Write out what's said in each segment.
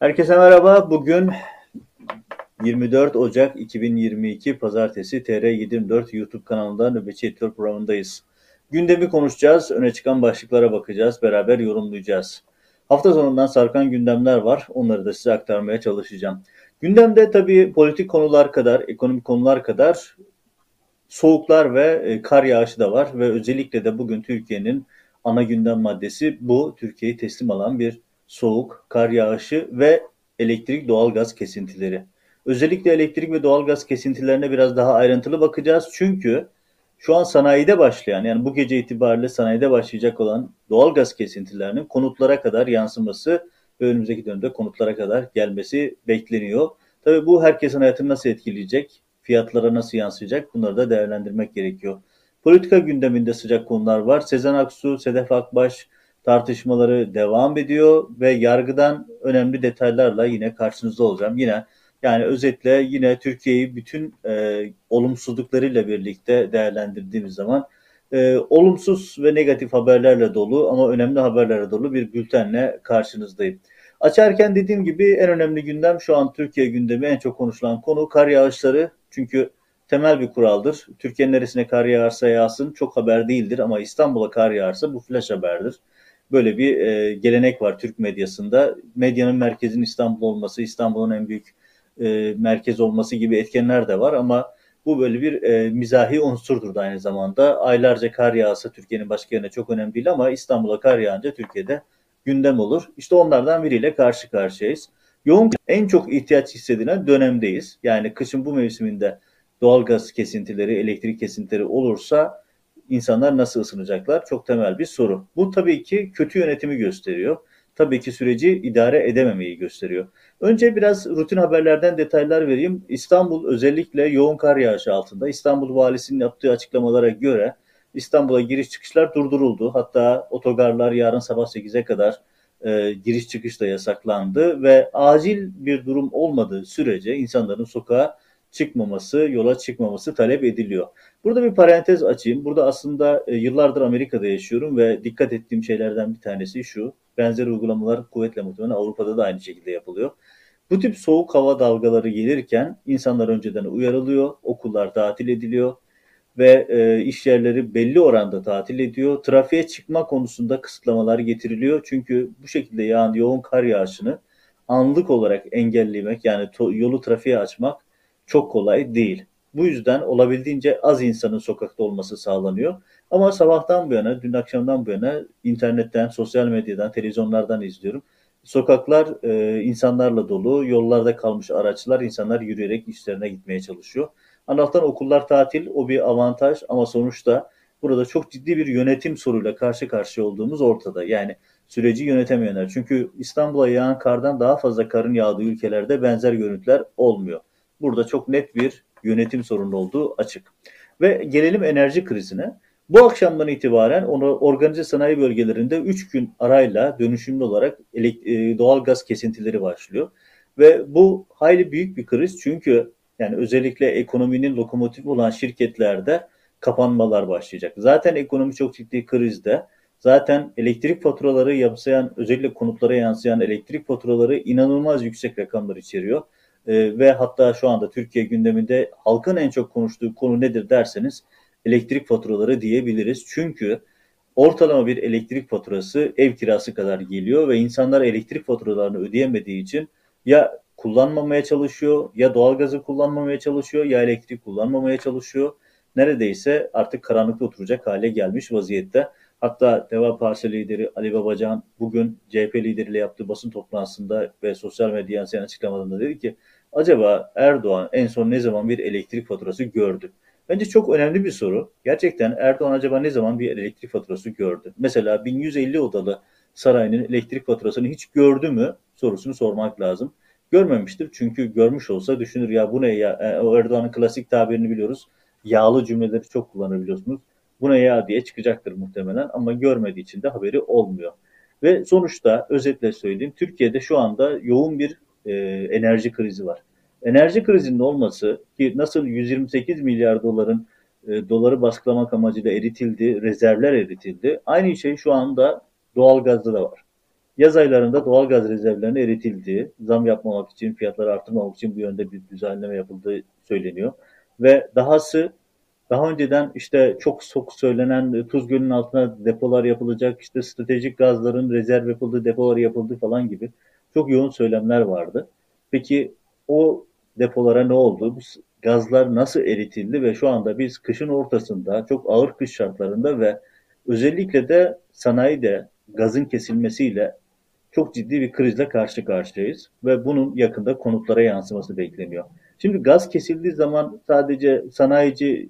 Herkese merhaba. Bugün 24 Ocak 2022 Pazartesi TR724 YouTube kanalında Nöbetçi Editör programındayız. Gündemi konuşacağız, öne çıkan başlıklara bakacağız, beraber yorumlayacağız. Hafta sonundan sarkan gündemler var, onları da size aktarmaya çalışacağım. Gündemde tabii politik konular kadar, ekonomik konular kadar soğuklar ve e, kar yağışı da var ve özellikle de bugün Türkiye'nin ana gündem maddesi bu. Türkiye'yi teslim alan bir soğuk, kar yağışı ve elektrik doğalgaz kesintileri. Özellikle elektrik ve doğalgaz kesintilerine biraz daha ayrıntılı bakacağız. Çünkü şu an sanayide başlayan yani bu gece itibariyle sanayide başlayacak olan doğalgaz kesintilerinin konutlara kadar yansıması ve önümüzdeki dönemde konutlara kadar gelmesi bekleniyor. Tabii bu herkesin hayatını nasıl etkileyecek, fiyatlara nasıl yansıyacak bunları da değerlendirmek gerekiyor. Politika gündeminde sıcak konular var. Sezen Aksu, Sedef Akbaş, tartışmaları devam ediyor ve yargıdan önemli detaylarla yine karşınızda olacağım. Yine yani özetle yine Türkiye'yi bütün e, olumsuzluklarıyla birlikte değerlendirdiğimiz zaman e, olumsuz ve negatif haberlerle dolu ama önemli haberlerle dolu bir bültenle karşınızdayım. Açarken dediğim gibi en önemli gündem şu an Türkiye gündemi en çok konuşulan konu kar yağışları. Çünkü temel bir kuraldır. Türkiye'nin neresine kar yağarsa yağsın çok haber değildir ama İstanbul'a kar yağarsa bu flash haberdir. Böyle bir e, gelenek var Türk medyasında. Medyanın merkezinin İstanbul olması, İstanbul'un en büyük e, merkez olması gibi etkenler de var ama bu böyle bir e, mizahi unsurdur da aynı zamanda. Aylarca kar yağsa Türkiye'nin başka yerine çok önemli değil ama İstanbul'a kar yağınca Türkiye'de gündem olur. İşte onlardan biriyle karşı karşıyayız. Yoğun en çok ihtiyaç hissedilen dönemdeyiz. Yani kışın bu mevsiminde doğalgaz kesintileri, elektrik kesintileri olursa insanlar nasıl ısınacaklar? Çok temel bir soru. Bu tabii ki kötü yönetimi gösteriyor. Tabii ki süreci idare edememeyi gösteriyor. Önce biraz rutin haberlerden detaylar vereyim. İstanbul özellikle yoğun kar yağışı altında. İstanbul Valisi'nin yaptığı açıklamalara göre İstanbul'a giriş çıkışlar durduruldu. Hatta otogarlar yarın sabah 8'e kadar e, giriş çıkış da yasaklandı ve acil bir durum olmadığı sürece insanların sokağa çıkmaması, yola çıkmaması talep ediliyor. Burada bir parantez açayım. Burada aslında e, yıllardır Amerika'da yaşıyorum ve dikkat ettiğim şeylerden bir tanesi şu. Benzer uygulamalar kuvvetle muhtemelen Avrupa'da da aynı şekilde yapılıyor. Bu tip soğuk hava dalgaları gelirken insanlar önceden uyarılıyor, okullar tatil ediliyor ve e, iş yerleri belli oranda tatil ediyor. Trafiğe çıkma konusunda kısıtlamalar getiriliyor. Çünkü bu şekilde yağan yoğun kar yağışını anlık olarak engellemek yani yolu trafiğe açmak çok kolay değil. Bu yüzden olabildiğince az insanın sokakta olması sağlanıyor. Ama sabahtan bu yana, dün akşamdan bu yana internetten, sosyal medyadan, televizyonlardan izliyorum. Sokaklar e, insanlarla dolu, yollarda kalmış araçlar, insanlar yürüyerek işlerine gitmeye çalışıyor. Allah'tan okullar tatil, o bir avantaj ama sonuçta burada çok ciddi bir yönetim soruyla karşı karşıya olduğumuz ortada. Yani süreci yönetemeyenler. Çünkü İstanbul'a yağan kardan daha fazla karın yağdığı ülkelerde benzer görüntüler olmuyor. Burada çok net bir yönetim sorunu olduğu açık. Ve gelelim enerji krizine. Bu akşamdan itibaren onu organize sanayi bölgelerinde 3 gün arayla dönüşümlü olarak e, doğal gaz kesintileri başlıyor. Ve bu hayli büyük bir kriz çünkü yani özellikle ekonominin lokomotifi olan şirketlerde kapanmalar başlayacak. Zaten ekonomi çok ciddi krizde. Zaten elektrik faturaları yansıyan, özellikle konutlara yansıyan elektrik faturaları inanılmaz yüksek rakamlar içeriyor. E, ve hatta şu anda Türkiye gündeminde halkın en çok konuştuğu konu nedir derseniz elektrik faturaları diyebiliriz. Çünkü ortalama bir elektrik faturası ev kirası kadar geliyor ve insanlar elektrik faturalarını ödeyemediği için ya kullanmamaya çalışıyor ya doğalgazı kullanmamaya çalışıyor ya elektrik kullanmamaya çalışıyor. Neredeyse artık karanlıkta oturacak hale gelmiş vaziyette. Hatta Deva Partisi lideri Ali Babacan bugün CHP lideriyle yaptığı basın toplantısında ve sosyal medya yansıyan açıklamalarında dedi ki acaba Erdoğan en son ne zaman bir elektrik faturası gördü? Bence çok önemli bir soru. Gerçekten Erdoğan acaba ne zaman bir elektrik faturası gördü? Mesela 1150 odalı sarayının elektrik faturasını hiç gördü mü sorusunu sormak lazım. Görmemiştir çünkü görmüş olsa düşünür ya bu ne ya e, Erdoğan'ın klasik tabirini biliyoruz. Yağlı cümleleri çok kullanabiliyorsunuz. Bu ne ya diye çıkacaktır muhtemelen ama görmediği için de haberi olmuyor. Ve sonuçta özetle söyleyeyim Türkiye'de şu anda yoğun bir e, enerji krizi var. Enerji krizinin olması ki nasıl 128 milyar doların e, doları baskılamak amacıyla eritildi, rezervler eritildi. Aynı şey şu anda doğalgazda da var. Yaz aylarında doğal gaz rezervlerinin eritildiği, zam yapmamak için, fiyatları arttırmamak için bu yönde bir düzenleme yapıldığı söyleniyor. Ve dahası daha önceden işte çok çok söylenen Tuz Gölü'nün altına depolar yapılacak, işte stratejik gazların rezerv yapıldığı depolar yapıldı falan gibi çok yoğun söylemler vardı. Peki o depolara ne oldu? Bu gazlar nasıl eritildi ve şu anda biz kışın ortasında çok ağır kış şartlarında ve özellikle de sanayide gazın kesilmesiyle çok ciddi bir krizle karşı karşıyayız ve bunun yakında konutlara yansıması bekleniyor. Şimdi gaz kesildiği zaman sadece sanayici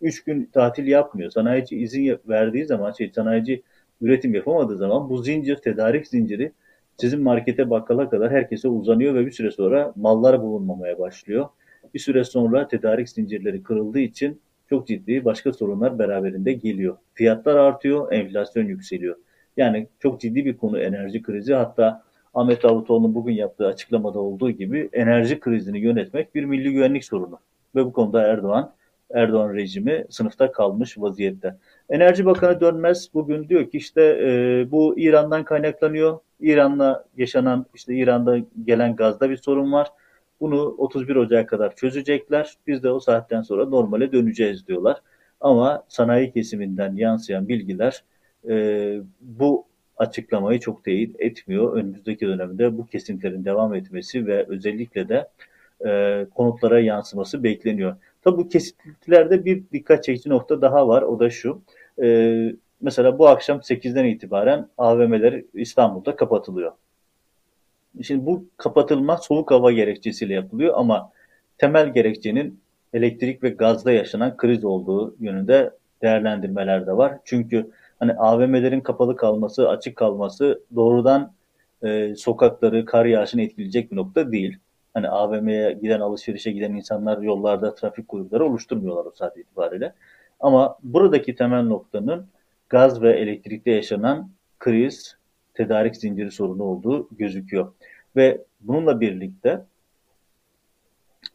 3 gün tatil yapmıyor. Sanayici izin verdiği zaman, şey sanayici üretim yapamadığı zaman bu zincir, tedarik zinciri sizin markete bakkala kadar herkese uzanıyor ve bir süre sonra mallar bulunmamaya başlıyor. Bir süre sonra tedarik zincirleri kırıldığı için çok ciddi başka sorunlar beraberinde geliyor. Fiyatlar artıyor, enflasyon yükseliyor. Yani çok ciddi bir konu enerji krizi. Hatta Ahmet Davutoğlu'nun bugün yaptığı açıklamada olduğu gibi enerji krizini yönetmek bir milli güvenlik sorunu. Ve bu konuda Erdoğan, Erdoğan rejimi sınıfta kalmış vaziyette. Enerji Bakanı Dönmez bugün diyor ki işte e, bu İran'dan kaynaklanıyor. İran'la yaşanan işte İran'da gelen gazda bir sorun var. Bunu 31 Ocak'a kadar çözecekler. Biz de o saatten sonra normale döneceğiz diyorlar. Ama sanayi kesiminden yansıyan bilgiler e, bu açıklamayı çok teyit etmiyor. Önümüzdeki dönemde bu kesintilerin devam etmesi ve özellikle de e, konutlara yansıması bekleniyor. Tabi bu kesintilerde bir dikkat çekici nokta daha var. O da şu. E, mesela bu akşam 8'den itibaren AVM'ler İstanbul'da kapatılıyor. Şimdi bu kapatılma soğuk hava gerekçesiyle yapılıyor ama temel gerekçenin elektrik ve gazda yaşanan kriz olduğu yönünde değerlendirmeler de var. Çünkü hani AVM'lerin kapalı kalması, açık kalması doğrudan e, sokakları, kar yağışını etkileyecek bir nokta değil. Hani AVM'ye giden, alışverişe giden insanlar yollarda trafik kuyrukları oluşturmuyorlar o saat itibariyle. Ama buradaki temel noktanın gaz ve elektrikte yaşanan kriz, tedarik zinciri sorunu olduğu gözüküyor. Ve bununla birlikte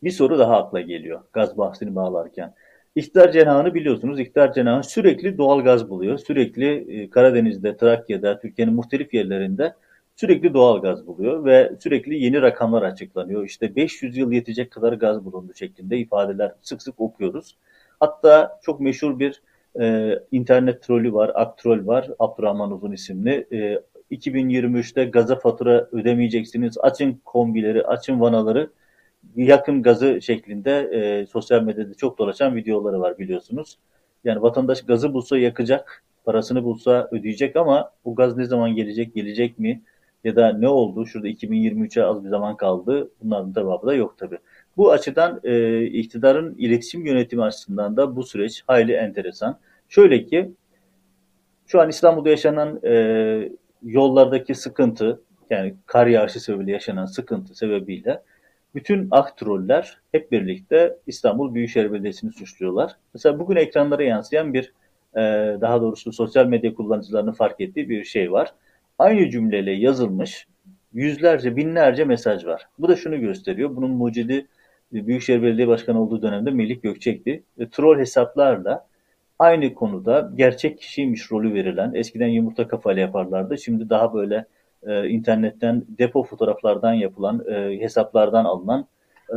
bir soru daha akla geliyor gaz bahsini bağlarken. İktidar cenahını biliyorsunuz. İktidar cenahı sürekli doğal gaz buluyor. Sürekli e, Karadeniz'de, Trakya'da, Türkiye'nin muhtelif yerlerinde sürekli doğal gaz buluyor ve sürekli yeni rakamlar açıklanıyor. İşte 500 yıl yetecek kadar gaz bulundu şeklinde ifadeler sık sık okuyoruz. Hatta çok meşhur bir e, internet trolü var, Aktrol var, Abdurrahman Uzun isimli. E, 2023'te gaza fatura ödemeyeceksiniz, açın kombileri, açın vanaları, yakın gazı şeklinde e, sosyal medyada çok dolaşan videoları var biliyorsunuz. Yani vatandaş gazı bulsa yakacak, parasını bulsa ödeyecek ama bu gaz ne zaman gelecek, gelecek mi? Ya da ne oldu? Şurada 2023'e az bir zaman kaldı. Bunların cevabı da yok tabii. Bu açıdan e, iktidarın iletişim yönetimi açısından da bu süreç hayli enteresan. Şöyle ki şu an İstanbul'da yaşanan e, yollardaki sıkıntı yani kar yağışı sebebiyle yaşanan sıkıntı sebebiyle bütün aktroller hep birlikte İstanbul Büyükşehir Belediyesi'ni suçluyorlar. Mesela bugün ekranlara yansıyan bir e, daha doğrusu sosyal medya kullanıcılarının fark ettiği bir şey var. Aynı cümleyle yazılmış yüzlerce, binlerce mesaj var. Bu da şunu gösteriyor. Bunun mucidi Büyükşehir Belediye Başkanı olduğu dönemde Melih Gökçek'ti. E, troll hesaplarla aynı konuda gerçek kişiymiş rolü verilen, eskiden yumurta kafayla yaparlardı. Şimdi daha böyle e, internetten depo fotoğraflardan yapılan, e, hesaplardan alınan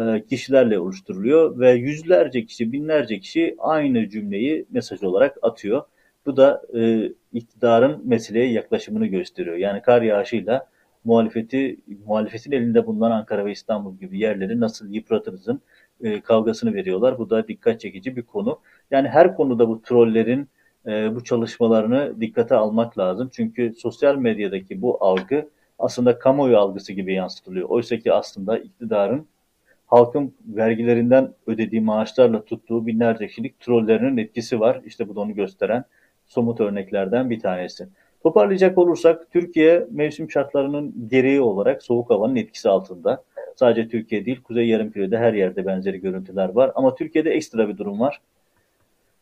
e, kişilerle oluşturuluyor ve yüzlerce kişi, binlerce kişi aynı cümleyi mesaj olarak atıyor. Bu da e, iktidarın meseleye yaklaşımını gösteriyor. Yani kar yağışıyla muhalefeti, muhalefetin elinde bulunan Ankara ve İstanbul gibi yerleri nasıl yıpratırızın e, kavgasını veriyorlar. Bu da dikkat çekici bir konu. Yani her konuda bu trollerin e, bu çalışmalarını dikkate almak lazım. Çünkü sosyal medyadaki bu algı aslında kamuoyu algısı gibi yansıtılıyor. Oysa ki aslında iktidarın halkın vergilerinden ödediği maaşlarla tuttuğu binlerce kişilik trollerinin etkisi var. İşte bu da onu gösteren somut örneklerden bir tanesi. Toparlayacak olursak Türkiye mevsim şartlarının gereği olarak soğuk havanın etkisi altında. Sadece Türkiye değil, Kuzey Yarımküre'de her yerde benzeri görüntüler var. Ama Türkiye'de ekstra bir durum var.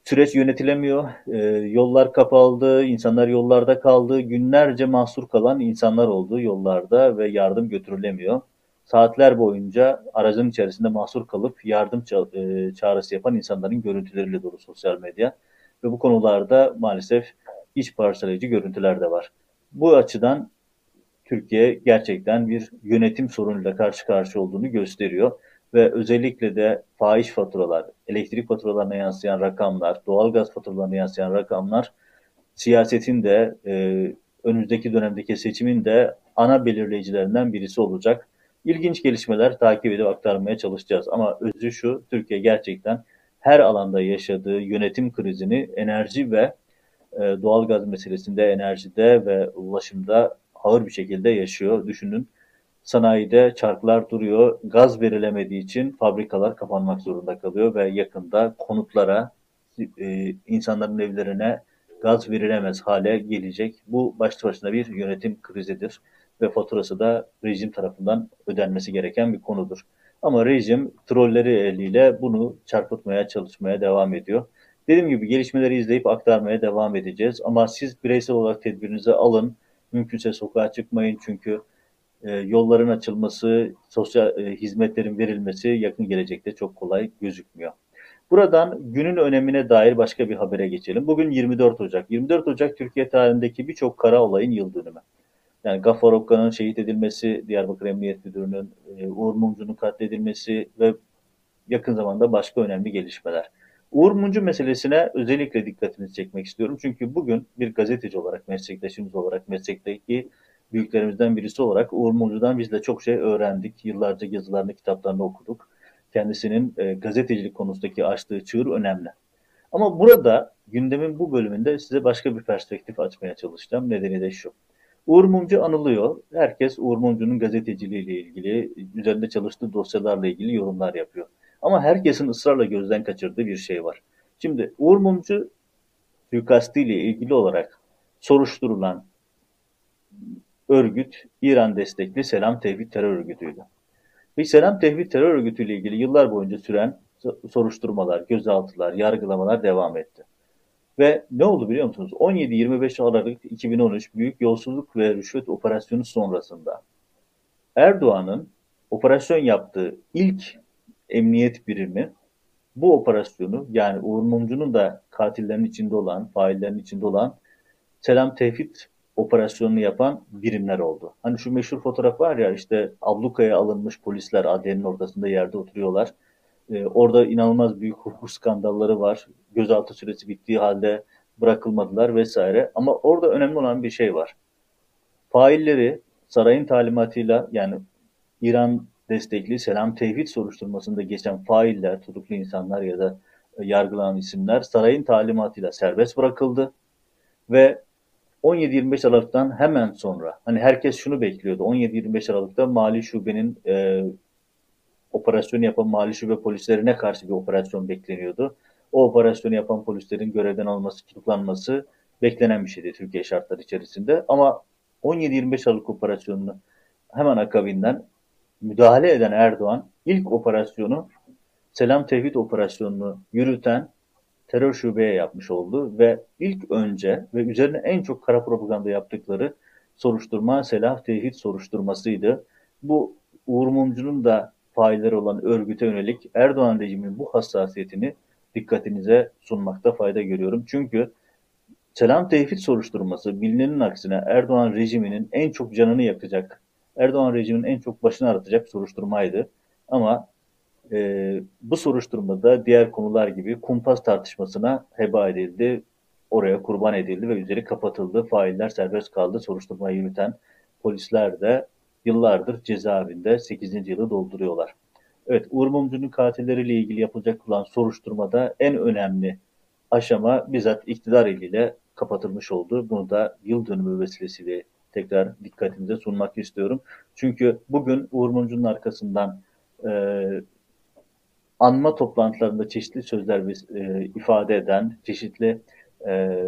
Süreç yönetilemiyor, e, yollar kapalı, insanlar yollarda kaldı, günlerce mahsur kalan insanlar oldu yollarda ve yardım götürülemiyor. Saatler boyunca aracın içerisinde mahsur kalıp yardım ça e, çağrısı yapan insanların görüntüleriyle dolu sosyal medya. Ve bu konularda maalesef iç parçalayıcı görüntüler de var. Bu açıdan Türkiye gerçekten bir yönetim sorunuyla karşı karşıya olduğunu gösteriyor. Ve özellikle de faiz faturalar, elektrik faturalarına yansıyan rakamlar, doğalgaz faturalarına yansıyan rakamlar siyasetin de e, önümüzdeki dönemdeki seçimin de ana belirleyicilerinden birisi olacak. İlginç gelişmeler takip edip aktarmaya çalışacağız. Ama özü şu, Türkiye gerçekten her alanda yaşadığı yönetim krizini enerji ve e, doğalgaz meselesinde, enerjide ve ulaşımda ağır bir şekilde yaşıyor. Düşünün sanayide çarklar duruyor, gaz verilemediği için fabrikalar kapanmak zorunda kalıyor ve yakında konutlara, e, insanların evlerine gaz verilemez hale gelecek. Bu başlı başına bir yönetim krizidir ve faturası da rejim tarafından ödenmesi gereken bir konudur. Ama rejim trolleri eliyle bunu çarpıtmaya çalışmaya devam ediyor. Dediğim gibi gelişmeleri izleyip aktarmaya devam edeceğiz. Ama siz bireysel olarak tedbirinizi alın. Mümkünse sokağa çıkmayın çünkü e, yolların açılması, sosyal e, hizmetlerin verilmesi yakın gelecekte çok kolay gözükmüyor. Buradan günün önemine dair başka bir habere geçelim. Bugün 24 Ocak. 24 Ocak Türkiye tarihindeki birçok kara olayın yıl dönümü. Yani Gaffar Okka'nın şehit edilmesi, Diyarbakır Emniyet Müdürü'nün, e, Uğur Mumcu'nun katledilmesi ve yakın zamanda başka önemli gelişmeler. Uğur Mumcu meselesine özellikle dikkatinizi çekmek istiyorum. Çünkü bugün bir gazeteci olarak, meslektaşımız olarak, meslekteki büyüklerimizden birisi olarak Uğur Mumcu'dan biz de çok şey öğrendik. Yıllarca yazılarını, kitaplarını okuduk. Kendisinin e, gazetecilik konusundaki açtığı çığır önemli. Ama burada gündemin bu bölümünde size başka bir perspektif açmaya çalışacağım. Nedeni de şu. Uğur Mumcu anılıyor. Herkes Uğur Mumcu'nun gazeteciliğiyle ilgili, üzerinde çalıştığı dosyalarla ilgili yorumlar yapıyor. Ama herkesin ısrarla gözden kaçırdığı bir şey var. Şimdi Uğur Mumcu suikastıyla ilgili olarak soruşturulan örgüt İran destekli Selam Tevhid terör örgütüydü. Ve Selam Tevhid terör örgütüyle ilgili yıllar boyunca süren soruşturmalar, gözaltılar, yargılamalar devam etti. Ve ne oldu biliyor musunuz? 17-25 Aralık 2013 büyük yolsuzluk ve rüşvet operasyonu sonrasında Erdoğan'ın operasyon yaptığı ilk emniyet birimi bu operasyonu yani Uğur Mumcu'nun da katillerin içinde olan, faillerin içinde olan Selam Tevhid operasyonunu yapan birimler oldu. Hani şu meşhur fotoğraf var ya işte ablukaya alınmış polisler adliyenin ortasında yerde oturuyorlar. Ee, orada inanılmaz büyük hukuk skandalları var. Gözaltı süresi bittiği halde bırakılmadılar vesaire. Ama orada önemli olan bir şey var. Failleri sarayın talimatıyla yani İran destekli Selam Tevhid soruşturmasında geçen failler, tutuklu insanlar ya da yargılanan isimler sarayın talimatıyla serbest bırakıldı ve 17-25 Aralık'tan hemen sonra hani herkes şunu bekliyordu. 17-25 Aralık'ta Mali Şube'nin e, operasyonu yapan Mali Şube polislerine karşı bir operasyon bekleniyordu. O operasyonu yapan polislerin görevden alınması, tutuklanması beklenen bir şeydi Türkiye şartları içerisinde. Ama 17-25 Aralık operasyonunu hemen akabinden müdahale eden Erdoğan ilk operasyonu Selam Tevhid operasyonunu yürüten terör şubeye yapmış oldu ve ilk önce ve üzerine en çok kara propaganda yaptıkları soruşturma Selam Tevhid soruşturmasıydı. Bu Uğur Mumcu'nun da failleri olan örgüte yönelik Erdoğan rejiminin bu hassasiyetini dikkatinize sunmakta fayda görüyorum. Çünkü Selam Tevhid soruşturması bilinenin aksine Erdoğan rejiminin en çok canını yakacak, Erdoğan rejiminin en çok başını aratacak soruşturmaydı. Ama e, bu soruşturmada diğer konular gibi kumpas tartışmasına heba edildi, oraya kurban edildi ve üzeri kapatıldı. Failler serbest kaldı. Soruşturmayı yürüten polisler de yıllardır cezaevinde 8. yılı dolduruyorlar. Evet, Uğur Mumcu'nun katilleriyle ilgili yapılacak olan soruşturmada en önemli aşama bizzat iktidar eliyle kapatılmış oldu. Bunu da yıl dönümü vesilesiyle tekrar dikkatinize sunmak istiyorum. Çünkü bugün Uğur Mumcu'nun arkasından e, anma toplantılarında çeşitli sözler e, ifade eden, çeşitli e,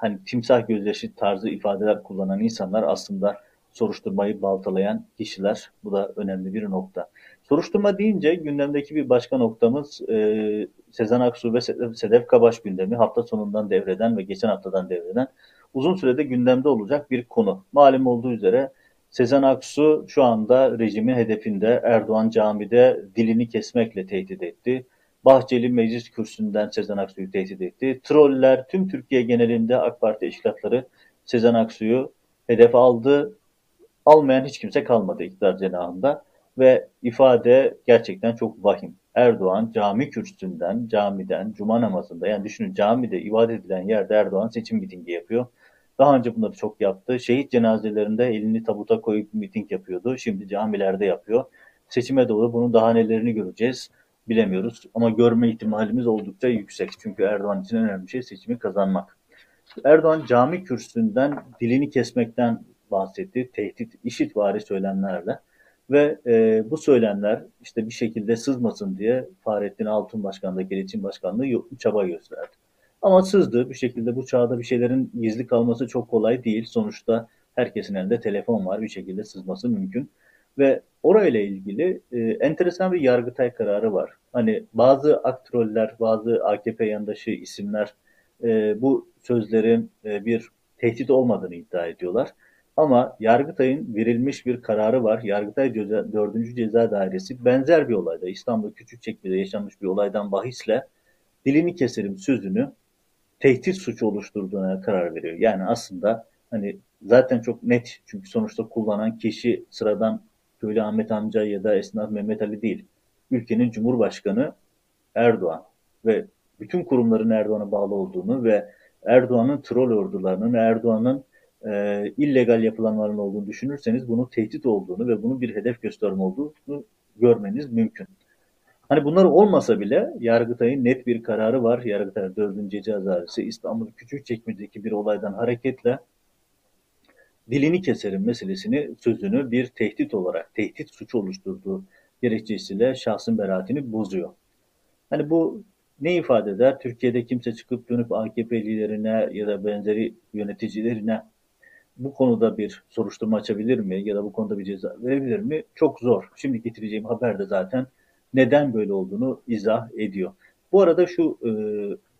hani timsah gözyaşı tarzı ifadeler kullanan insanlar aslında soruşturmayı baltalayan kişiler. Bu da önemli bir nokta. Soruşturma deyince gündemdeki bir başka noktamız e, Sezen Aksu ve Sedef Kabaş gündemi hafta sonundan devreden ve geçen haftadan devreden uzun sürede gündemde olacak bir konu. Malum olduğu üzere Sezen Aksu şu anda rejimin hedefinde Erdoğan camide dilini kesmekle tehdit etti. Bahçeli meclis kürsüsünden Sezen Aksu'yu tehdit etti. Troller tüm Türkiye genelinde AK Parti teşkilatları Sezen Aksu'yu hedef aldı. Almayan hiç kimse kalmadı iktidar cenahında ve ifade gerçekten çok vahim. Erdoğan cami kürsüsünden, camiden, cuma namazında yani düşünün camide ibadet edilen yerde Erdoğan seçim mitingi yapıyor. Daha önce bunları çok yaptı. Şehit cenazelerinde elini tabuta koyup miting yapıyordu. Şimdi camilerde yapıyor. Seçime doğru bunun daha nelerini göreceğiz bilemiyoruz. Ama görme ihtimalimiz oldukça yüksek. Çünkü Erdoğan için önemli şey seçimi kazanmak. Erdoğan cami kürsüsünden dilini kesmekten bahsetti. Tehdit, işitvari söylemlerle. Ve e, bu söylemler işte bir şekilde sızmasın diye Fahrettin Altun Başkan'daki iletişim başkanlığı çaba gösterdi. Ama sızdı. Bir şekilde bu çağda bir şeylerin gizli kalması çok kolay değil. Sonuçta herkesin elinde telefon var. Bir şekilde sızması mümkün. Ve orayla ilgili e, enteresan bir yargıtay kararı var. Hani bazı aktroller, bazı AKP yandaşı isimler e, bu sözlerin e, bir tehdit olmadığını iddia ediyorlar. Ama Yargıtay'ın verilmiş bir kararı var. Yargıtay 4. Ceza Dairesi benzer bir olayda İstanbul Küçükçekmece'de yaşanmış bir olaydan bahisle dilini keserim sözünü tehdit suçu oluşturduğuna karar veriyor. Yani aslında hani zaten çok net çünkü sonuçta kullanan kişi sıradan köylü Ahmet amca ya da esnaf Mehmet Ali değil. Ülkenin Cumhurbaşkanı Erdoğan ve bütün kurumların Erdoğan'a bağlı olduğunu ve Erdoğan'ın troll ordularının, Erdoğan'ın e, illegal yapılanların olduğunu düşünürseniz bunun tehdit olduğunu ve bunun bir hedef gösterme olduğunu görmeniz mümkün. Hani bunlar olmasa bile Yargıtay'ın net bir kararı var. Yargıtay 4. Ceza Dairesi İstanbul Küçükçekmece'deki bir olaydan hareketle dilini keserim meselesini, sözünü bir tehdit olarak, tehdit suçu oluşturduğu gerekçesiyle şahsın beraatini bozuyor. Hani bu ne ifade eder? Türkiye'de kimse çıkıp dönüp AKP liderine ya da benzeri yöneticilerine bu konuda bir soruşturma açabilir mi ya da bu konuda bir ceza verebilir mi? Çok zor. Şimdi getireceğim haber de zaten neden böyle olduğunu izah ediyor. Bu arada şu e,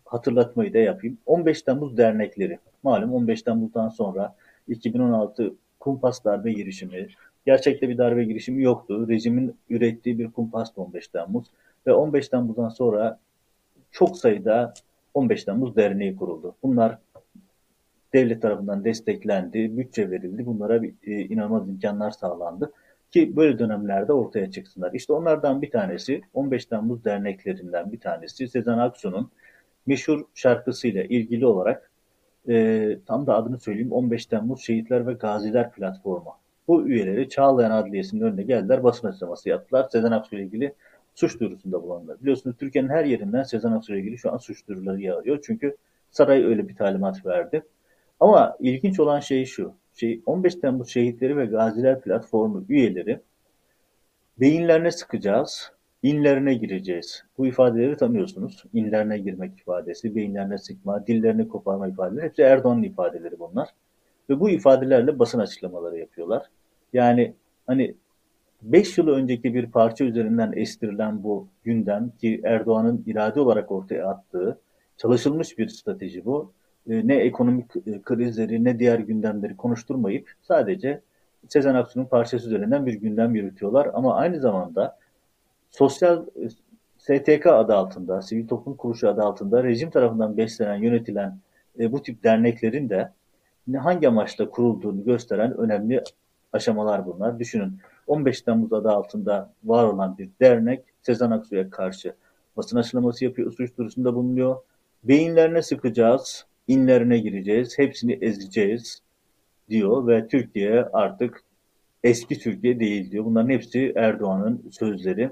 hatırlatmayı da yapayım. 15 Temmuz dernekleri. Malum 15 Temmuz'dan sonra 2016 kumpas darbe girişimi. Gerçekte bir darbe girişimi yoktu. Rejimin ürettiği bir kumpas 15 Temmuz. Ve 15 Temmuz'dan sonra çok sayıda 15 Temmuz derneği kuruldu. Bunlar devlet tarafından desteklendi, bütçe verildi. Bunlara bir, e, inanılmaz imkanlar sağlandı ki böyle dönemlerde ortaya çıksınlar. İşte onlardan bir tanesi 15 Temmuz derneklerinden bir tanesi Sezen Aksu'nun meşhur şarkısıyla ilgili olarak e, tam da adını söyleyeyim 15 Temmuz Şehitler ve Gaziler Platformu. Bu üyeleri Çağlayan Adliyesi'nin önüne geldiler basın açıklaması yaptılar. Sezen Aksu ile ilgili suç duyurusunda bulundular. Biliyorsunuz Türkiye'nin her yerinden Sezen Aksu ile ilgili şu an suç duyuruları yağıyor. Çünkü saray öyle bir talimat verdi. Ama ilginç olan şey şu. Şey, 15 Temmuz Şehitleri ve Gaziler Platformu üyeleri beyinlerine sıkacağız, inlerine gireceğiz. Bu ifadeleri tanıyorsunuz. İnlerine girmek ifadesi, beyinlerine sıkma, dillerini koparma ifadeleri. Hepsi Erdoğan'ın ifadeleri bunlar. Ve bu ifadelerle basın açıklamaları yapıyorlar. Yani hani 5 yıl önceki bir parça üzerinden estirilen bu gündem ki Erdoğan'ın irade olarak ortaya attığı çalışılmış bir strateji bu. E, ne ekonomik e, krizleri ne diğer gündemleri konuşturmayıp sadece Sezen Aksu'nun parçası üzerinden bir gündem yürütüyorlar. Ama aynı zamanda sosyal e, STK adı altında, sivil toplum kuruluşu adı altında rejim tarafından beslenen, yönetilen e, bu tip derneklerin de hangi amaçla kurulduğunu gösteren önemli aşamalar bunlar. Düşünün 15 Temmuz adı altında var olan bir dernek Sezen Aksu'ya karşı basın açıklaması yapıyor, suç duyurusunda bulunuyor. Beyinlerine sıkacağız, inlerine gireceğiz, hepsini ezeceğiz diyor ve Türkiye artık eski Türkiye değil diyor. Bunların hepsi Erdoğan'ın sözleri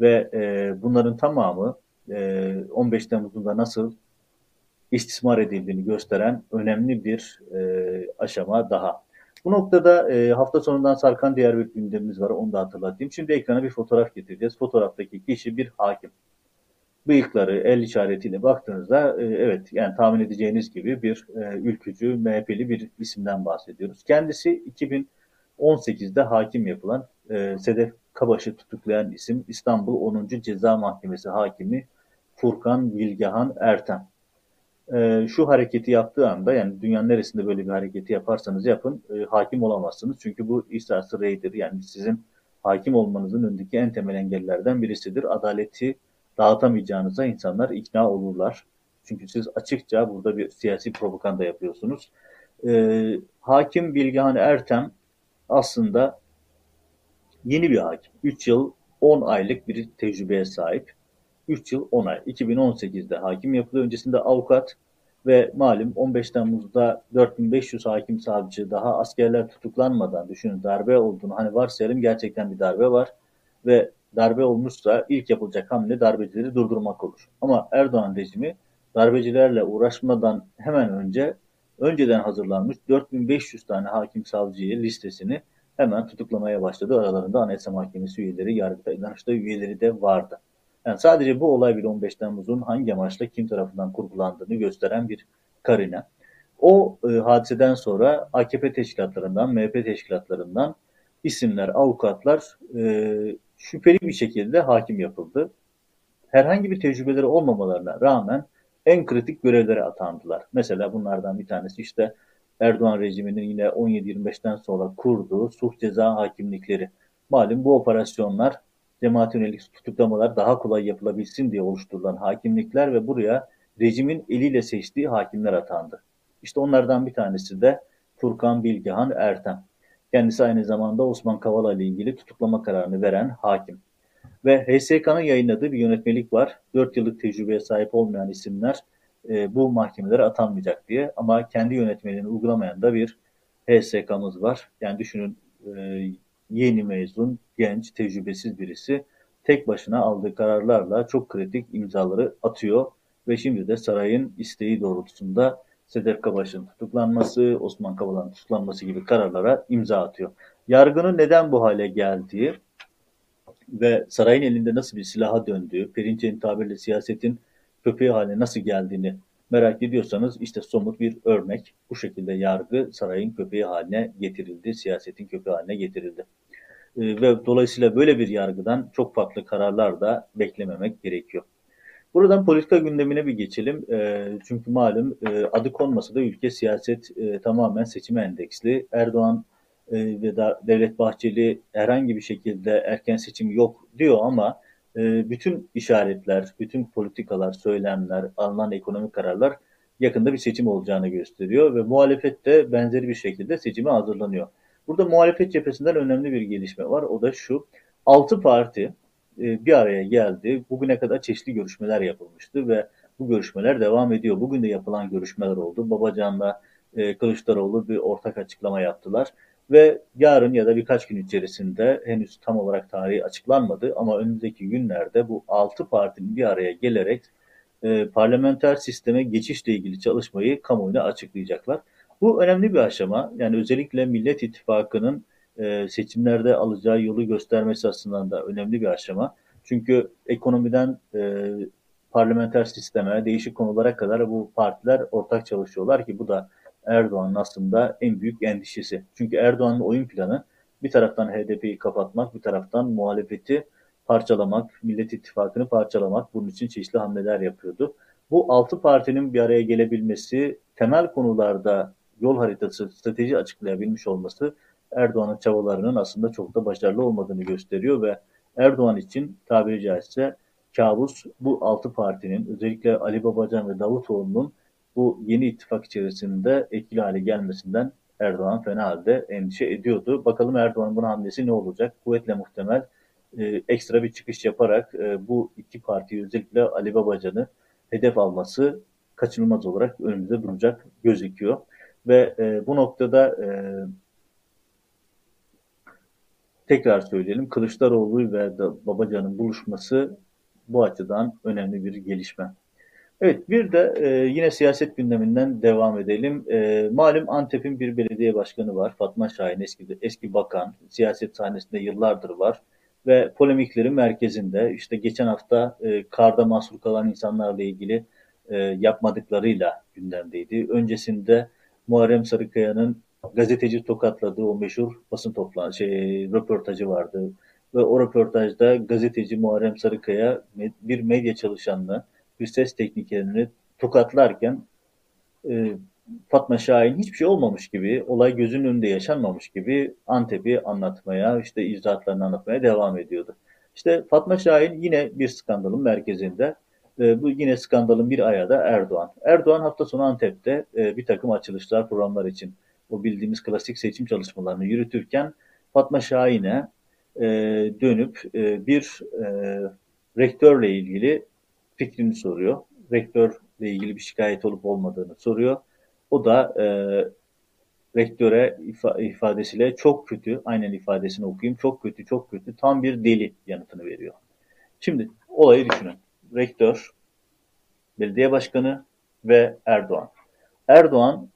ve e, bunların tamamı e, 15 Temmuz'da nasıl istismar edildiğini gösteren önemli bir e, aşama daha. Bu noktada e, hafta sonundan sarkan diğer bir gündemimiz var. Onu da hatırlatayım. Şimdi ekrana bir fotoğraf getireceğiz. Fotoğraftaki kişi bir hakim bıyıkları el işaretiyle baktığınızda e, evet yani tahmin edeceğiniz gibi bir e, ülkücü, MHP'li bir isimden bahsediyoruz. Kendisi 2018'de hakim yapılan e, Sedef Kabaş'ı tutuklayan isim İstanbul 10. Ceza Mahkemesi hakimi Furkan Bilgehan Erten. E, şu hareketi yaptığı anda yani dünyanın neresinde böyle bir hareketi yaparsanız yapın e, hakim olamazsınız. Çünkü bu ihsası reydir yani sizin hakim olmanızın önündeki en temel engellerden birisidir. Adaleti dağıtamayacağınıza insanlar ikna olurlar. Çünkü siz açıkça burada bir siyasi propaganda yapıyorsunuz. E, hakim Bilgehan Ertem aslında yeni bir hakim. 3 yıl 10 aylık bir tecrübeye sahip. 3 yıl 10 ay. 2018'de hakim yapıldı. Öncesinde avukat ve malum 15 Temmuz'da 4500 hakim savcı daha askerler tutuklanmadan düşünün darbe olduğunu hani varsayalım gerçekten bir darbe var ve darbe olmuşsa ilk yapılacak hamle darbecileri durdurmak olur. Ama Erdoğan rejimi darbecilerle uğraşmadan hemen önce önceden hazırlanmış 4500 tane hakim savcıyı listesini hemen tutuklamaya başladı. Aralarında Anayasa Mahkemesi üyeleri, Yargıtay Danıştay üyeleri de vardı. Yani sadece bu olay bile 15 Temmuz'un hangi amaçla kim tarafından kurgulandığını gösteren bir karine. O e, hadiseden sonra AKP teşkilatlarından, MHP teşkilatlarından isimler, avukatlar e, şüpheli bir şekilde hakim yapıldı. Herhangi bir tecrübeleri olmamalarına rağmen en kritik görevlere atandılar. Mesela bunlardan bir tanesi işte Erdoğan rejiminin yine 17-25'ten sonra kurduğu suh ceza hakimlikleri. Malum bu operasyonlar cemaat yönelik tutuklamalar daha kolay yapılabilsin diye oluşturulan hakimlikler ve buraya rejimin eliyle seçtiği hakimler atandı. İşte onlardan bir tanesi de Furkan Bilgehan Ertem. Kendisi aynı zamanda Osman Kavala ile ilgili tutuklama kararını veren hakim. Ve HSK'nın yayınladığı bir yönetmelik var. 4 yıllık tecrübeye sahip olmayan isimler e, bu mahkemelere atanmayacak diye. Ama kendi yönetmeliğini uygulamayan da bir HSK'mız var. Yani düşünün e, yeni mezun, genç, tecrübesiz birisi tek başına aldığı kararlarla çok kritik imzaları atıyor ve şimdi de sarayın isteği doğrultusunda Sedef Kabaş'ın tutuklanması, Osman Kavala'nın tutuklanması gibi kararlara imza atıyor. Yargının neden bu hale geldiği ve sarayın elinde nasıl bir silaha döndüğü, Perinçek'in tabirle siyasetin köpeği haline nasıl geldiğini merak ediyorsanız işte somut bir örnek. Bu şekilde yargı sarayın köpeği haline getirildi, siyasetin köpeği haline getirildi. Ee, ve dolayısıyla böyle bir yargıdan çok farklı kararlar da beklememek gerekiyor. Buradan politika gündemine bir geçelim. E, çünkü malum e, adı konmasa da ülke siyaset e, tamamen seçime endeksli. Erdoğan e, ve Devlet Bahçeli herhangi bir şekilde erken seçim yok diyor ama e, bütün işaretler, bütün politikalar, söylemler, alınan ekonomik kararlar yakında bir seçim olacağını gösteriyor ve muhalefet de benzeri bir şekilde seçime hazırlanıyor. Burada muhalefet cephesinden önemli bir gelişme var. O da şu. Altı parti e, bir araya geldi. Bugüne kadar çeşitli görüşmeler yapılmıştı ve bu görüşmeler devam ediyor. Bugün de yapılan görüşmeler oldu. Babacan'la e, Kılıçdaroğlu bir ortak açıklama yaptılar. Ve yarın ya da birkaç gün içerisinde henüz tam olarak tarihi açıklanmadı ama önümüzdeki günlerde bu altı partinin bir araya gelerek e, parlamenter sisteme geçişle ilgili çalışmayı kamuoyuna açıklayacaklar. Bu önemli bir aşama. Yani özellikle Millet İttifakı'nın e, seçimlerde alacağı yolu göstermesi açısından da önemli bir aşama. Çünkü ekonomiden e, parlamenter sisteme, değişik konulara kadar bu partiler ortak çalışıyorlar ki bu da Erdoğan'ın aslında en büyük endişesi. Çünkü Erdoğan'ın oyun planı bir taraftan HDP'yi kapatmak, bir taraftan muhalefeti parçalamak, Millet İttifakı'nı parçalamak, bunun için çeşitli hamleler yapıyordu. Bu altı partinin bir araya gelebilmesi, temel konularda yol haritası, strateji açıklayabilmiş olması Erdoğan'ın çabalarının aslında çok da başarılı olmadığını gösteriyor ve Erdoğan için tabiri caizse kabus bu altı partinin özellikle Ali Babacan ve Davutoğlu'nun bu yeni ittifak içerisinde etkili hale gelmesinden Erdoğan fena halde endişe ediyordu. Bakalım Erdoğan'ın bu hamlesi ne olacak? Kuvvetle muhtemel e, ekstra bir çıkış yaparak e, bu iki parti özellikle Ali Babacan'ı hedef alması kaçınılmaz olarak önümüzde duracak gözüküyor. Ve e, bu noktada e, tekrar söyleyelim Kılıçdaroğlu ve Babacan'ın buluşması bu açıdan önemli bir gelişme. Evet bir de e, yine siyaset gündeminden devam edelim. E, malum Antep'in bir belediye başkanı var. Fatma Şahin eski, eski bakan. Siyaset sahnesinde yıllardır var. Ve polemiklerin merkezinde işte geçen hafta e, karda mahsur kalan insanlarla ilgili e, yapmadıklarıyla gündemdeydi. Öncesinde Muharrem Sarıkaya'nın gazeteci tokatladığı o meşhur basın toplan şey röportajı vardı. Ve o röportajda gazeteci Muharrem Sarıkaya bir medya çalışanını, bir ses teknikerini tokatlarken e, Fatma Şahin hiçbir şey olmamış gibi, olay gözünün önünde yaşanmamış gibi Antep'i anlatmaya, işte icraatlarını anlatmaya devam ediyordu. İşte Fatma Şahin yine bir skandalın merkezinde E, bu yine skandalın bir ayağı da Erdoğan. Erdoğan hafta sonu Antep'te e, bir takım açılışlar, programlar için o bildiğimiz klasik seçim çalışmalarını yürütürken Fatma Şahin'e e, dönüp e, bir e, rektörle ilgili fikrini soruyor. Rektörle ilgili bir şikayet olup olmadığını soruyor. O da e, rektöre ifadesiyle çok kötü, aynen ifadesini okuyayım, çok kötü, çok kötü, tam bir deli yanıtını veriyor. Şimdi olayı düşünün. Rektör, belediye başkanı ve Erdoğan. Erdoğan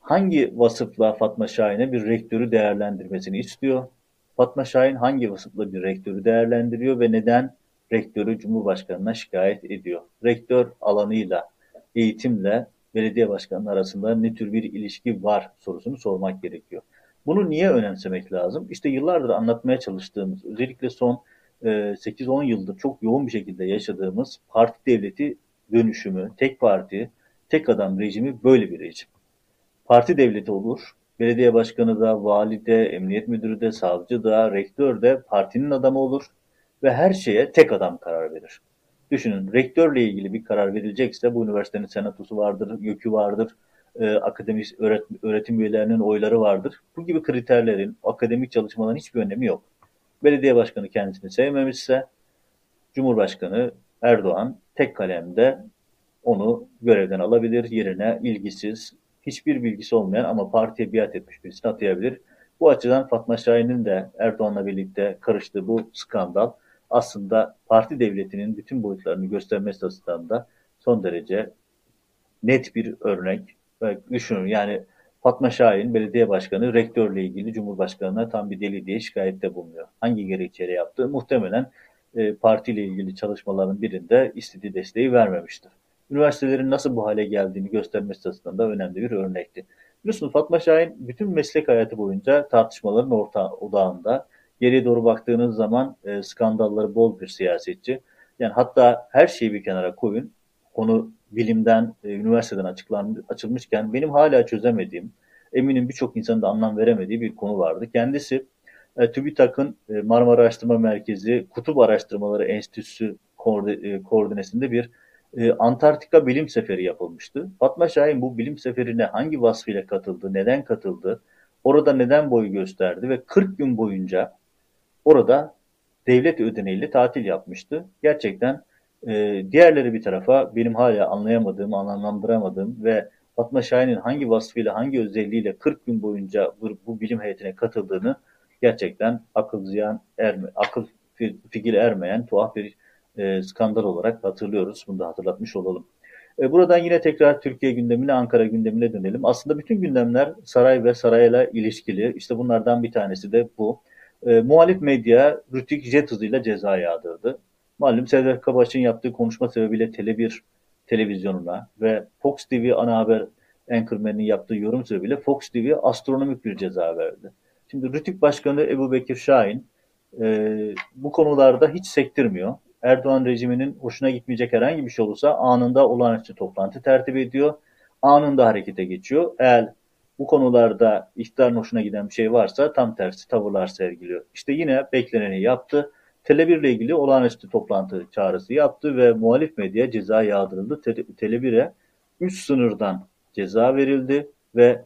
hangi vasıfla Fatma Şahin'e bir rektörü değerlendirmesini istiyor? Fatma Şahin hangi vasıfla bir rektörü değerlendiriyor ve neden rektörü Cumhurbaşkanı'na şikayet ediyor? Rektör alanıyla, eğitimle belediye başkanı arasında ne tür bir ilişki var sorusunu sormak gerekiyor. Bunu niye önemsemek lazım? İşte yıllardır anlatmaya çalıştığımız, özellikle son 8-10 e, yıldır çok yoğun bir şekilde yaşadığımız parti devleti dönüşümü, tek parti, tek adam rejimi böyle bir rejim. Parti devleti olur, belediye başkanı da, vali de, emniyet müdürü de, savcı da, rektör de partinin adamı olur ve her şeye tek adam karar verir. Düşünün rektörle ilgili bir karar verilecekse bu üniversitenin senatosu vardır, YÖK'ü vardır, e, akademik öğretim, öğretim üyelerinin oyları vardır. Bu gibi kriterlerin akademik çalışmaların hiçbir önemi yok. Belediye başkanı kendisini sevmemişse Cumhurbaşkanı Erdoğan tek kalemde onu görevden alabilir, yerine ilgisiz, hiçbir bilgisi olmayan ama partiye biat etmiş birisini atayabilir. Bu açıdan Fatma Şahin'in de Erdoğan'la birlikte karıştığı bu skandal aslında parti devletinin bütün boyutlarını göstermesi açısından da son derece net bir örnek. Düşünün yani Fatma Şahin belediye başkanı rektörle ilgili Cumhurbaşkanı'na tam bir deli diye şikayette bulunuyor. Hangi gerekçeyle yaptığı muhtemelen e, partiyle ilgili çalışmaların birinde istediği desteği vermemiştir. Üniversitelerin nasıl bu hale geldiğini göstermesi açısından da önemli bir örnekti. Biliyorsunuz Fatma Şahin bütün meslek hayatı boyunca tartışmaların orta odağında Geriye doğru baktığınız zaman e, skandalları bol bir siyasetçi. Yani hatta her şeyi bir kenara koyun. Konu bilimden, e, üniversiteden açıklan, açılmışken benim hala çözemediğim, eminim birçok insanın da anlam veremediği bir konu vardı. Kendisi e, TÜBİTAK'ın e, Marmara Araştırma Merkezi Kutup Araştırmaları Enstitüsü e, koordinesinde bir e, Antarktika bilim seferi yapılmıştı. Fatma Şahin bu bilim seferine hangi vasfıyla katıldı, neden katıldı, orada neden boyu gösterdi ve 40 gün boyunca orada devlet ödeneğiyle tatil yapmıştı. Gerçekten e, diğerleri bir tarafa benim hala anlayamadığım, anlamlandıramadığım ve Fatma Şahin'in hangi vasfıyla, hangi özelliğiyle 40 gün boyunca bu, bu bilim heyetine katıldığını gerçekten akıl ziyan erme, akıl fikir ermeyen tuhaf bir e, skandal olarak hatırlıyoruz. Bunu da hatırlatmış olalım. E, buradan yine tekrar Türkiye gündemine, Ankara gündemine dönelim. Aslında bütün gündemler saray ve sarayla ilişkili. İşte bunlardan bir tanesi de bu. E, muhalif medya Rütük jet hızıyla ceza yağdırdı. Malum Serdar Kabaş'ın yaptığı konuşma sebebiyle Tele1 televizyonuna ve Fox TV ana haber anchorman'in yaptığı yorum sebebiyle Fox TV astronomik bir ceza verdi. Şimdi Rütük Başkanı Ebu Bekir Şahin e, bu konularda hiç sektirmiyor. Erdoğan rejiminin hoşuna gitmeyecek herhangi bir şey olursa anında olağanüstü toplantı tertip ediyor. Anında harekete geçiyor. Eğer bu konularda iktidarın hoşuna giden bir şey varsa tam tersi tavırlar sergiliyor. İşte yine bekleneni yaptı. Tele1 ile ilgili olağanüstü toplantı çağrısı yaptı ve muhalif medya ceza yağdırıldı. Tele1'e 3 sınırdan ceza verildi ve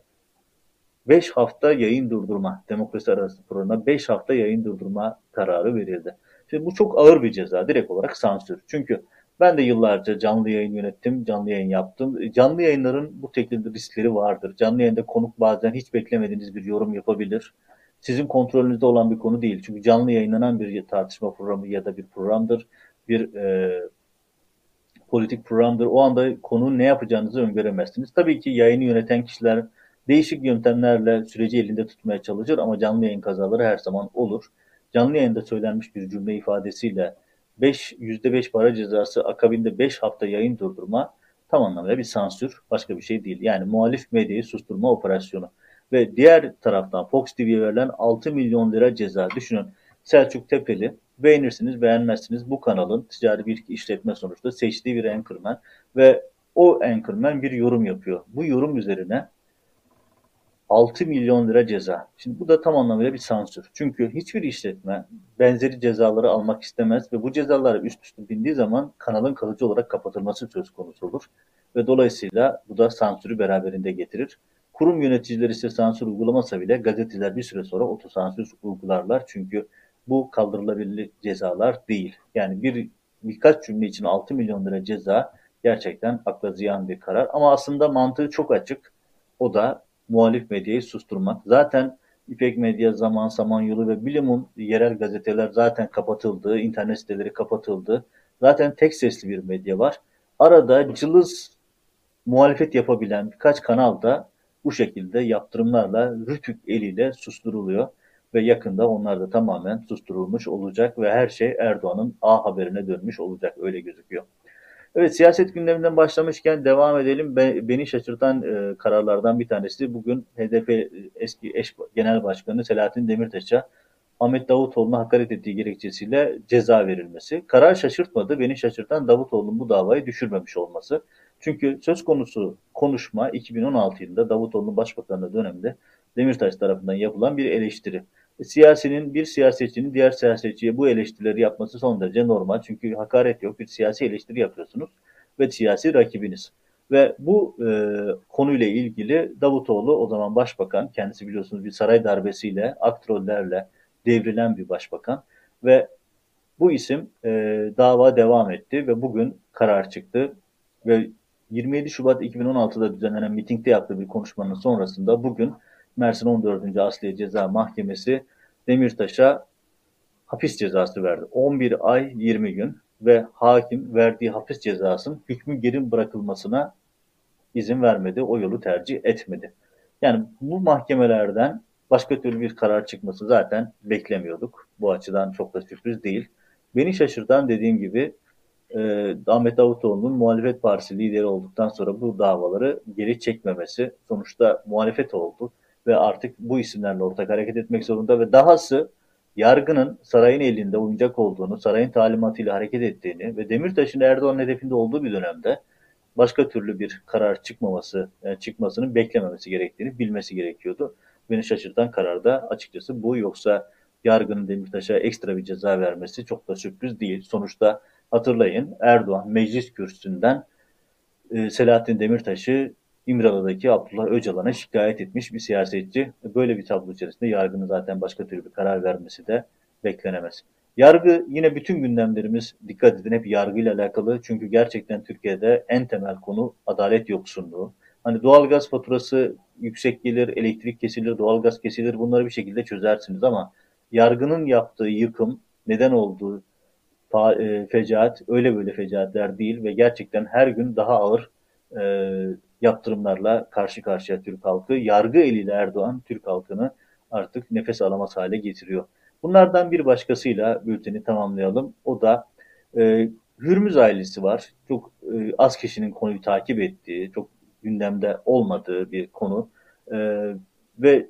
5 hafta yayın durdurma, demokrasi arası programına 5 hafta yayın durdurma kararı verildi. Şimdi bu çok ağır bir ceza, direkt olarak sansür. Çünkü ben de yıllarca canlı yayın yönettim, canlı yayın yaptım. Canlı yayınların bu teknik riskleri vardır. Canlı yayında konuk bazen hiç beklemediğiniz bir yorum yapabilir. Sizin kontrolünüzde olan bir konu değil. Çünkü canlı yayınlanan bir tartışma programı ya da bir programdır. Bir e, politik programdır. O anda konunun ne yapacağınızı öngöremezsiniz. Tabii ki yayını yöneten kişiler değişik yöntemlerle süreci elinde tutmaya çalışır ama canlı yayın kazaları her zaman olur. Canlı yayında söylenmiş bir cümle ifadesiyle 5 %5 para cezası akabinde 5 hafta yayın durdurma tam anlamıyla bir sansür, başka bir şey değil. Yani muhalif medyayı susturma operasyonu. Ve diğer taraftan Fox TV'ye verilen 6 milyon lira ceza. Düşünün Selçuk Tepeli beğenirsiniz beğenmezsiniz bu kanalın ticari bir işletme sonuçta seçtiği bir anchorman ve o anchorman bir yorum yapıyor. Bu yorum üzerine 6 milyon lira ceza. Şimdi bu da tam anlamıyla bir sansür. Çünkü hiçbir işletme benzeri cezaları almak istemez ve bu cezalar üst üste bindiği zaman kanalın kalıcı olarak kapatılması söz konusu olur. Ve dolayısıyla bu da sansürü beraberinde getirir. Kurum yöneticileri ise sansür uygulamasa bile gazeteciler bir süre sonra otosansür uygularlar. Çünkü bu kaldırılabilir cezalar değil. Yani bir birkaç cümle için 6 milyon lira ceza gerçekten akla ziyan bir karar. Ama aslında mantığı çok açık. O da muhalif medyayı susturmak. Zaten İpek Medya, Zaman, Samanyolu ve Bilimum yerel gazeteler zaten kapatıldı, internet siteleri kapatıldı. Zaten tek sesli bir medya var. Arada cılız muhalefet yapabilen birkaç kanal da bu şekilde yaptırımlarla rütük eliyle susturuluyor ve yakında onlar da tamamen susturulmuş olacak ve her şey Erdoğan'ın A haberine dönmüş olacak öyle gözüküyor. Evet siyaset gündeminden başlamışken devam edelim. beni şaşırtan e, kararlardan bir tanesi bugün HDP e, eski eş genel başkanı Selahattin Demirtaş'a Ahmet Davutoğlu'na hakaret ettiği gerekçesiyle ceza verilmesi. Karar şaşırtmadı. Beni şaşırtan Davutoğlu'nun bu davayı düşürmemiş olması. Çünkü söz konusu konuşma 2016 yılında Davutoğlu'nun başbakanlığı döneminde Demirtaş tarafından yapılan bir eleştiri. Siyasinin bir siyasetçinin diğer siyasetçiye bu eleştirileri yapması son derece normal. Çünkü hakaret yok. Bir siyasi eleştiri yapıyorsunuz ve siyasi rakibiniz. Ve bu e, konuyla ilgili Davutoğlu o zaman başbakan, kendisi biliyorsunuz bir saray darbesiyle, aktrollerle devrilen bir başbakan ve bu isim e, dava devam etti ve bugün karar çıktı ve 27 Şubat 2016'da düzenlenen mitingde yaptığı bir konuşmanın sonrasında bugün Mersin 14. Asliye Ceza Mahkemesi Demirtaş'a hapis cezası verdi. 11 ay 20 gün ve hakim verdiği hapis cezasının hükmü geri bırakılmasına izin vermedi. O yolu tercih etmedi. Yani bu mahkemelerden başka türlü bir karar çıkması zaten beklemiyorduk. Bu açıdan çok da sürpriz değil. Beni şaşırtan dediğim gibi e, Ahmet Davutoğlu'nun muhalefet partisi lideri olduktan sonra bu davaları geri çekmemesi sonuçta muhalefet oldu ve artık bu isimlerle ortak hareket etmek zorunda ve dahası yargının sarayın elinde oyuncak olduğunu, sarayın talimatıyla hareket ettiğini ve Demirtaş'ın Erdoğan'ın hedefinde olduğu bir dönemde başka türlü bir karar çıkmaması, yani çıkmasını beklememesi gerektiğini bilmesi gerekiyordu. Beni şaşırtan karar da açıkçası bu. Yoksa yargının Demirtaş'a ekstra bir ceza vermesi çok da sürpriz değil. Sonuçta hatırlayın Erdoğan meclis kürsüsünden e, Selahattin Demirtaş'ı İmralı'daki Abdullah Öcalan'a şikayet etmiş bir siyasetçi. Böyle bir tablo içerisinde yargının zaten başka türlü bir karar vermesi de beklenemez. Yargı yine bütün gündemlerimiz dikkat edin hep yargıyla alakalı. Çünkü gerçekten Türkiye'de en temel konu adalet yoksunluğu. Hani doğalgaz faturası yüksek gelir, elektrik kesilir, doğalgaz kesilir bunları bir şekilde çözersiniz ama yargının yaptığı yıkım neden olduğu e, fecaat öyle böyle fecaatler değil ve gerçekten her gün daha ağır e, yaptırımlarla karşı karşıya Türk halkı. Yargı eliyle Erdoğan Türk halkını artık nefes alamaz hale getiriyor. Bunlardan bir başkasıyla bülteni tamamlayalım. O da e, Hürmüz ailesi var. Çok e, az kişinin konuyu takip ettiği, çok gündemde olmadığı bir konu. E, ve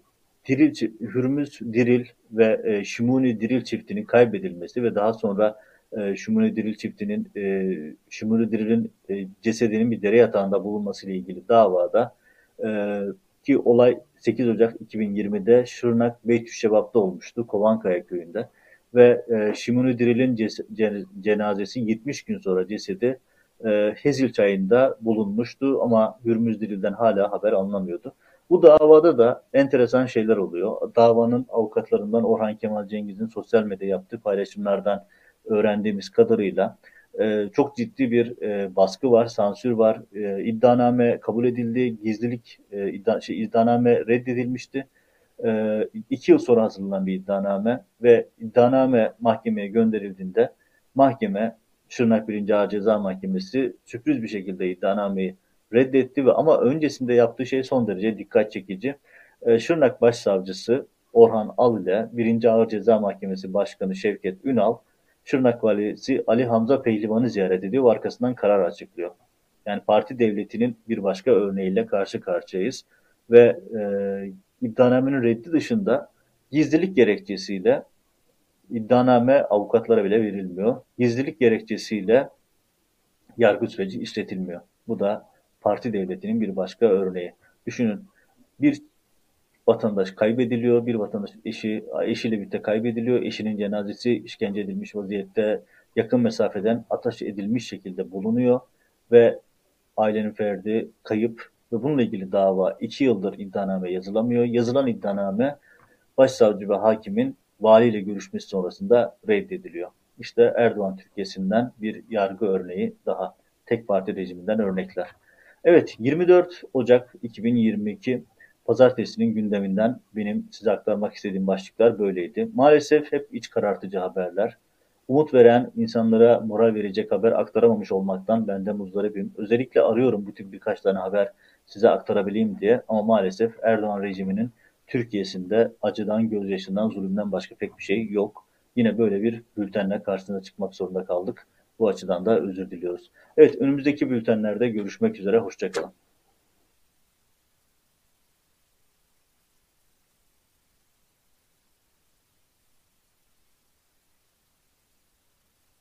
Diril, Hürmüz Diril ve e, Şimuni Diril çiftinin kaybedilmesi ve daha sonra e, Şumuni Diril çiftinin e, Şumuni Diril'in e, cesedinin bir dere yatağında bulunması ile ilgili davada e, ki olay 8 Ocak 2020'de Şırnak Beytüşşebap'ta olmuştu Kovankaya köyünde ve e, Şimuni Diril'in cenazesi 70 gün sonra cesedi e, Hezil çayında bulunmuştu ama Hürmüz Diril'den hala haber alınamıyordu. Bu davada da enteresan şeyler oluyor. Davanın avukatlarından Orhan Kemal Cengiz'in sosyal medya yaptığı paylaşımlardan öğrendiğimiz kadarıyla e, çok ciddi bir e, baskı var, sansür var. E, iddianame kabul edildi, gizlilik e, şey, iddianame reddedilmişti. E, iki yıl sonra hazırlanan bir iddianame ve iddianame mahkemeye gönderildiğinde mahkeme Şırnak 1. Ağır Ceza Mahkemesi sürpriz bir şekilde iddianameyi reddetti ve ama öncesinde yaptığı şey son derece dikkat çekici. Şırnak Başsavcısı Orhan Al ile 1. Ağır Ceza Mahkemesi Başkanı Şevket Ünal Şırnak Valisi Ali Hamza Pehlivan'ı ziyaret ediyor ve arkasından karar açıklıyor. Yani parti devletinin bir başka örneğiyle karşı karşıyayız ve e, iddianamenin reddi dışında gizlilik gerekçesiyle iddianame avukatlara bile verilmiyor. Gizlilik gerekçesiyle yargı süreci işletilmiyor. Bu da parti devletinin bir başka örneği. Düşünün bir vatandaş kaybediliyor. Bir vatandaş eşi eşiyle birlikte kaybediliyor. Eşinin cenazesi işkence edilmiş vaziyette yakın mesafeden ateş edilmiş şekilde bulunuyor ve ailenin ferdi kayıp ve bununla ilgili dava iki yıldır iddianame yazılamıyor. Yazılan iddianame başsavcı ve hakimin valiyle görüşmesi sonrasında reddediliyor. İşte Erdoğan Türkiye'sinden bir yargı örneği daha. Tek parti rejiminden örnekler. Evet 24 Ocak 2022 Pazartesinin gündeminden benim size aktarmak istediğim başlıklar böyleydi. Maalesef hep iç karartıcı haberler. Umut veren, insanlara moral verecek haber aktaramamış olmaktan ben de muzdaribim. Özellikle arıyorum bu tip birkaç tane haber size aktarabileyim diye ama maalesef Erdoğan rejiminin Türkiye'sinde acıdan, gözyaşından, zulümden başka pek bir şey yok. Yine böyle bir bültenle karşısına çıkmak zorunda kaldık. Bu açıdan da özür diliyoruz. Evet önümüzdeki bültenlerde görüşmek üzere. Hoşçakalın.